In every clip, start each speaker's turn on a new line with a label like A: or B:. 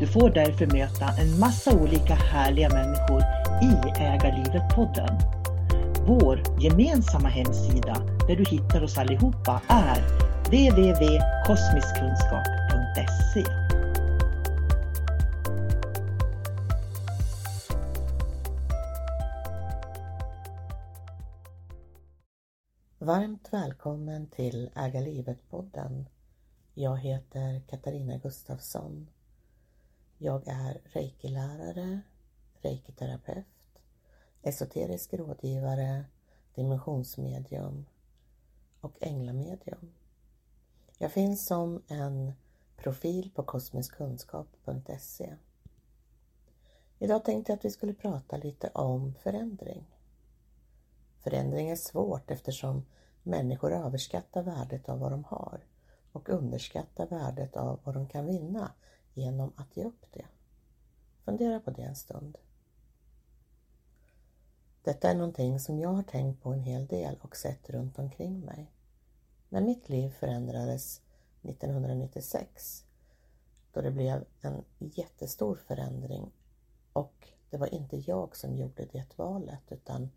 A: Du får därför möta en massa olika härliga människor i Ägarlivet-podden. Vår gemensamma hemsida där du hittar oss allihopa är www.kosmiskkunskap.se
B: Varmt välkommen till Äga livet-podden. Jag heter Katarina Gustafsson. Jag är reikilärare, reikiterapeut, esoterisk rådgivare, dimensionsmedium och änglamedium. Jag finns som en profil på kosmiskkunskap.se. Idag tänkte jag att vi skulle prata lite om förändring. Förändring är svårt eftersom människor överskattar värdet av vad de har och underskattar värdet av vad de kan vinna genom att ge upp det. Fundera på det en stund. Detta är någonting som jag har tänkt på en hel del och sett runt omkring mig. När mitt liv förändrades 1996 då det blev en jättestor förändring och det var inte jag som gjorde det valet utan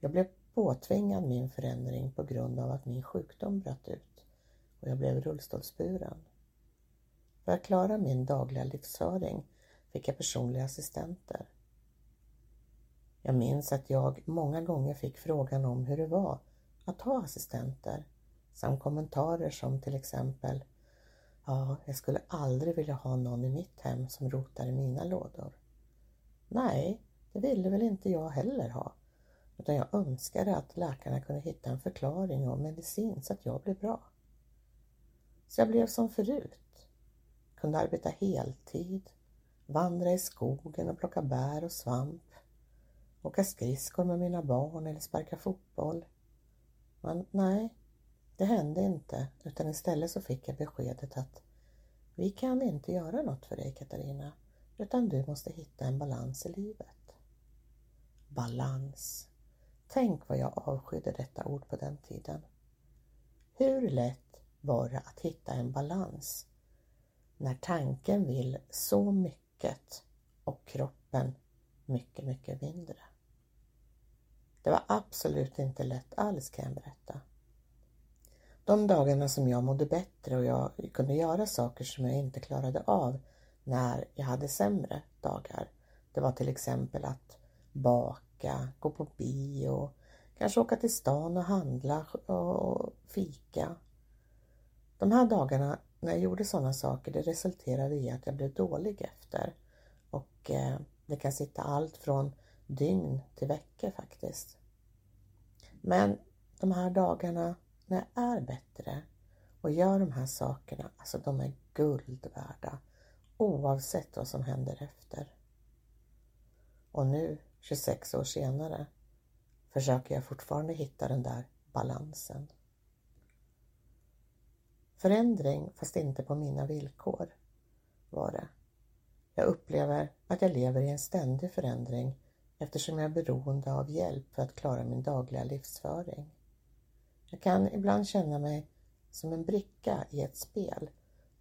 B: jag blev påtvingad min förändring på grund av att min sjukdom bröt ut och jag blev rullstolsburen. För att klara min dagliga livsföring fick jag personliga assistenter. Jag minns att jag många gånger fick frågan om hur det var att ha assistenter samt kommentarer som till exempel Ja, jag skulle aldrig vilja ha någon i mitt hem som rotar i mina lådor. Nej, det ville väl inte jag heller ha. Utan jag önskade att läkarna kunde hitta en förklaring och medicin så att jag blev bra. Så jag blev som förut. Kunde arbeta heltid, vandra i skogen och plocka bär och svamp, åka skridskor med mina barn eller sparka fotboll. Men nej, det hände inte utan istället så fick jag beskedet att vi kan inte göra något för dig Katarina utan du måste hitta en balans i livet. Balans. Tänk vad jag avskydde detta ord på den tiden. Hur lätt var det att hitta en balans när tanken vill så mycket och kroppen mycket, mycket mindre. Det var absolut inte lätt alls kan jag berätta. De dagarna som jag mådde bättre och jag kunde göra saker som jag inte klarade av när jag hade sämre dagar. Det var till exempel att baka, gå på bio, kanske åka till stan och handla och fika. De här dagarna när jag gjorde sådana saker det resulterade i att jag blev dålig efter. Och eh, det kan sitta allt från dygn till veckor faktiskt. Men de här dagarna när jag är bättre och gör de här sakerna, alltså de är guld värda oavsett vad som händer efter. Och nu, 26 år senare, försöker jag fortfarande hitta den där balansen. Förändring, fast inte på mina villkor, var det. Jag upplever att jag lever i en ständig förändring eftersom jag är beroende av hjälp för att klara min dagliga livsföring. Jag kan ibland känna mig som en bricka i ett spel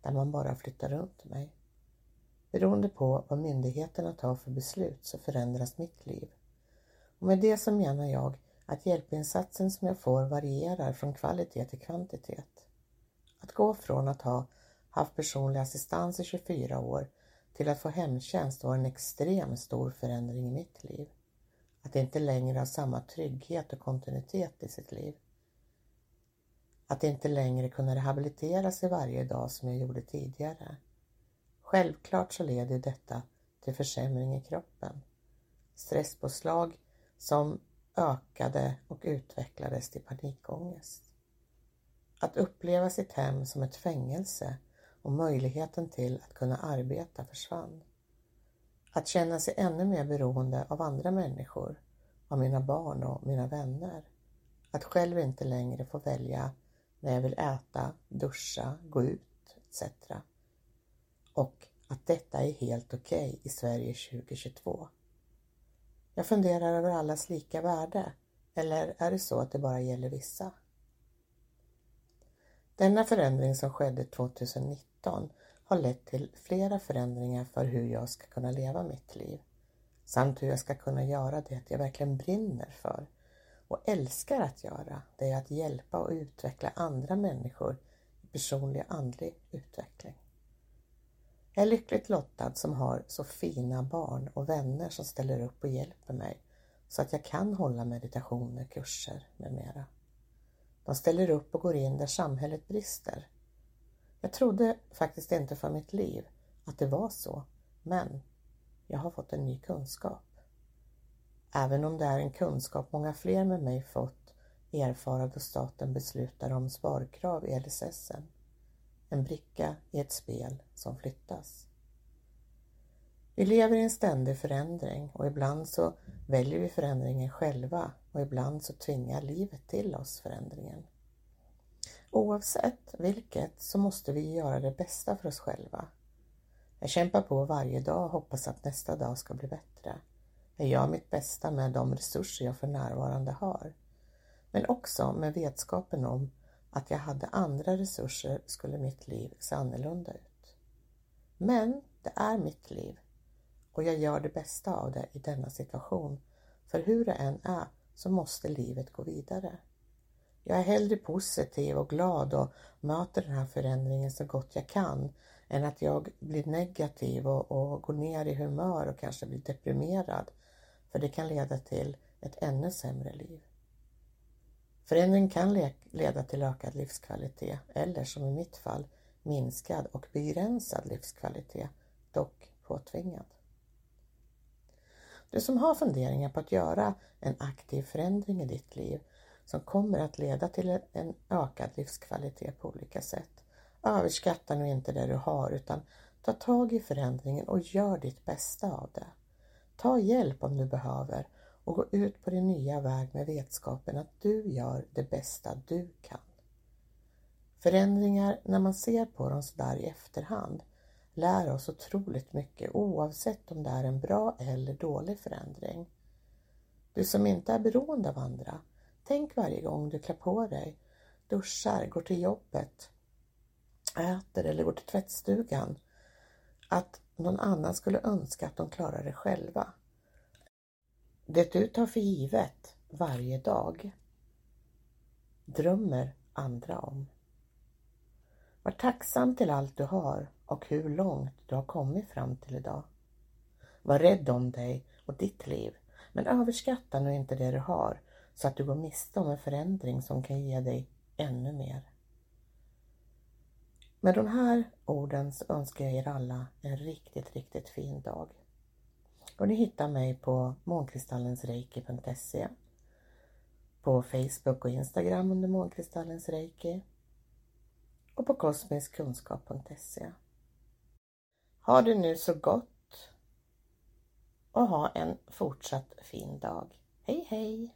B: där man bara flyttar runt mig. Beroende på vad myndigheterna tar för beslut så förändras mitt liv. Och med det så menar jag att hjälpinsatsen som jag får varierar från kvalitet till kvantitet. Att gå från att ha haft personlig assistans i 24 år till att få hemtjänst var en extremt stor förändring i mitt liv. Att inte längre ha samma trygghet och kontinuitet i sitt liv. Att inte längre kunna rehabilitera sig varje dag som jag gjorde tidigare. Självklart så leder detta till försämring i kroppen. Stresspåslag som ökade och utvecklades till panikångest. Att uppleva sitt hem som ett fängelse och möjligheten till att kunna arbeta försvann. Att känna sig ännu mer beroende av andra människor, av mina barn och mina vänner. Att själv inte längre få välja när jag vill äta, duscha, gå ut etc. Och att detta är helt okej okay i Sverige 2022. Jag funderar över allas lika värde, eller är det så att det bara gäller vissa? Denna förändring som skedde 2019 har lett till flera förändringar för hur jag ska kunna leva mitt liv samt hur jag ska kunna göra det jag verkligen brinner för och älskar att göra, det är att hjälpa och utveckla andra människor i personlig och andlig utveckling. Jag är lyckligt lottad som har så fina barn och vänner som ställer upp och hjälper mig så att jag kan hålla meditationer, kurser med mera. De ställer upp och går in där samhället brister. Jag trodde faktiskt inte för mitt liv att det var så, men jag har fått en ny kunskap. Även om det är en kunskap många fler med mig fått erfara då staten beslutar om sparkrav i LSS. En bricka i ett spel som flyttas. Vi lever i en ständig förändring och ibland så väljer vi förändringen själva och ibland så tvingar livet till oss förändringen. Oavsett vilket så måste vi göra det bästa för oss själva. Jag kämpar på varje dag och hoppas att nästa dag ska bli bättre. Jag gör mitt bästa med de resurser jag för närvarande har. Men också med vetskapen om att jag hade andra resurser skulle mitt liv se annorlunda ut. Men det är mitt liv och jag gör det bästa av det i denna situation. För hur det än är så måste livet gå vidare. Jag är hellre positiv och glad och möter den här förändringen så gott jag kan än att jag blir negativ och, och går ner i humör och kanske blir deprimerad. För det kan leda till ett ännu sämre liv. Förändring kan leda till ökad livskvalitet eller som i mitt fall minskad och begränsad livskvalitet, dock påtvingad. Du som har funderingar på att göra en aktiv förändring i ditt liv som kommer att leda till en ökad livskvalitet på olika sätt. Överskatta nu inte det du har utan ta tag i förändringen och gör ditt bästa av det. Ta hjälp om du behöver och gå ut på din nya väg med vetskapen att du gör det bästa du kan. Förändringar, när man ser på dem sådär i efterhand, lär oss otroligt mycket oavsett om det är en bra eller dålig förändring. Du som inte är beroende av andra, tänk varje gång du klär på dig, duschar, går till jobbet, äter eller går till tvättstugan att någon annan skulle önska att de klarar det själva. Det du tar för givet varje dag drömmer andra om. Var tacksam till allt du har och hur långt du har kommit fram till idag. Var rädd om dig och ditt liv, men överskatta nu inte det du har så att du går miste om en förändring som kan ge dig ännu mer. Med de här orden så önskar jag er alla en riktigt, riktigt fin dag. Och ni hittar mig på månkristallensreiki.se på Facebook och Instagram under månkristallensreiki och på kosmiskkunskap.se. Ha det nu så gott och ha en fortsatt fin dag. Hej hej!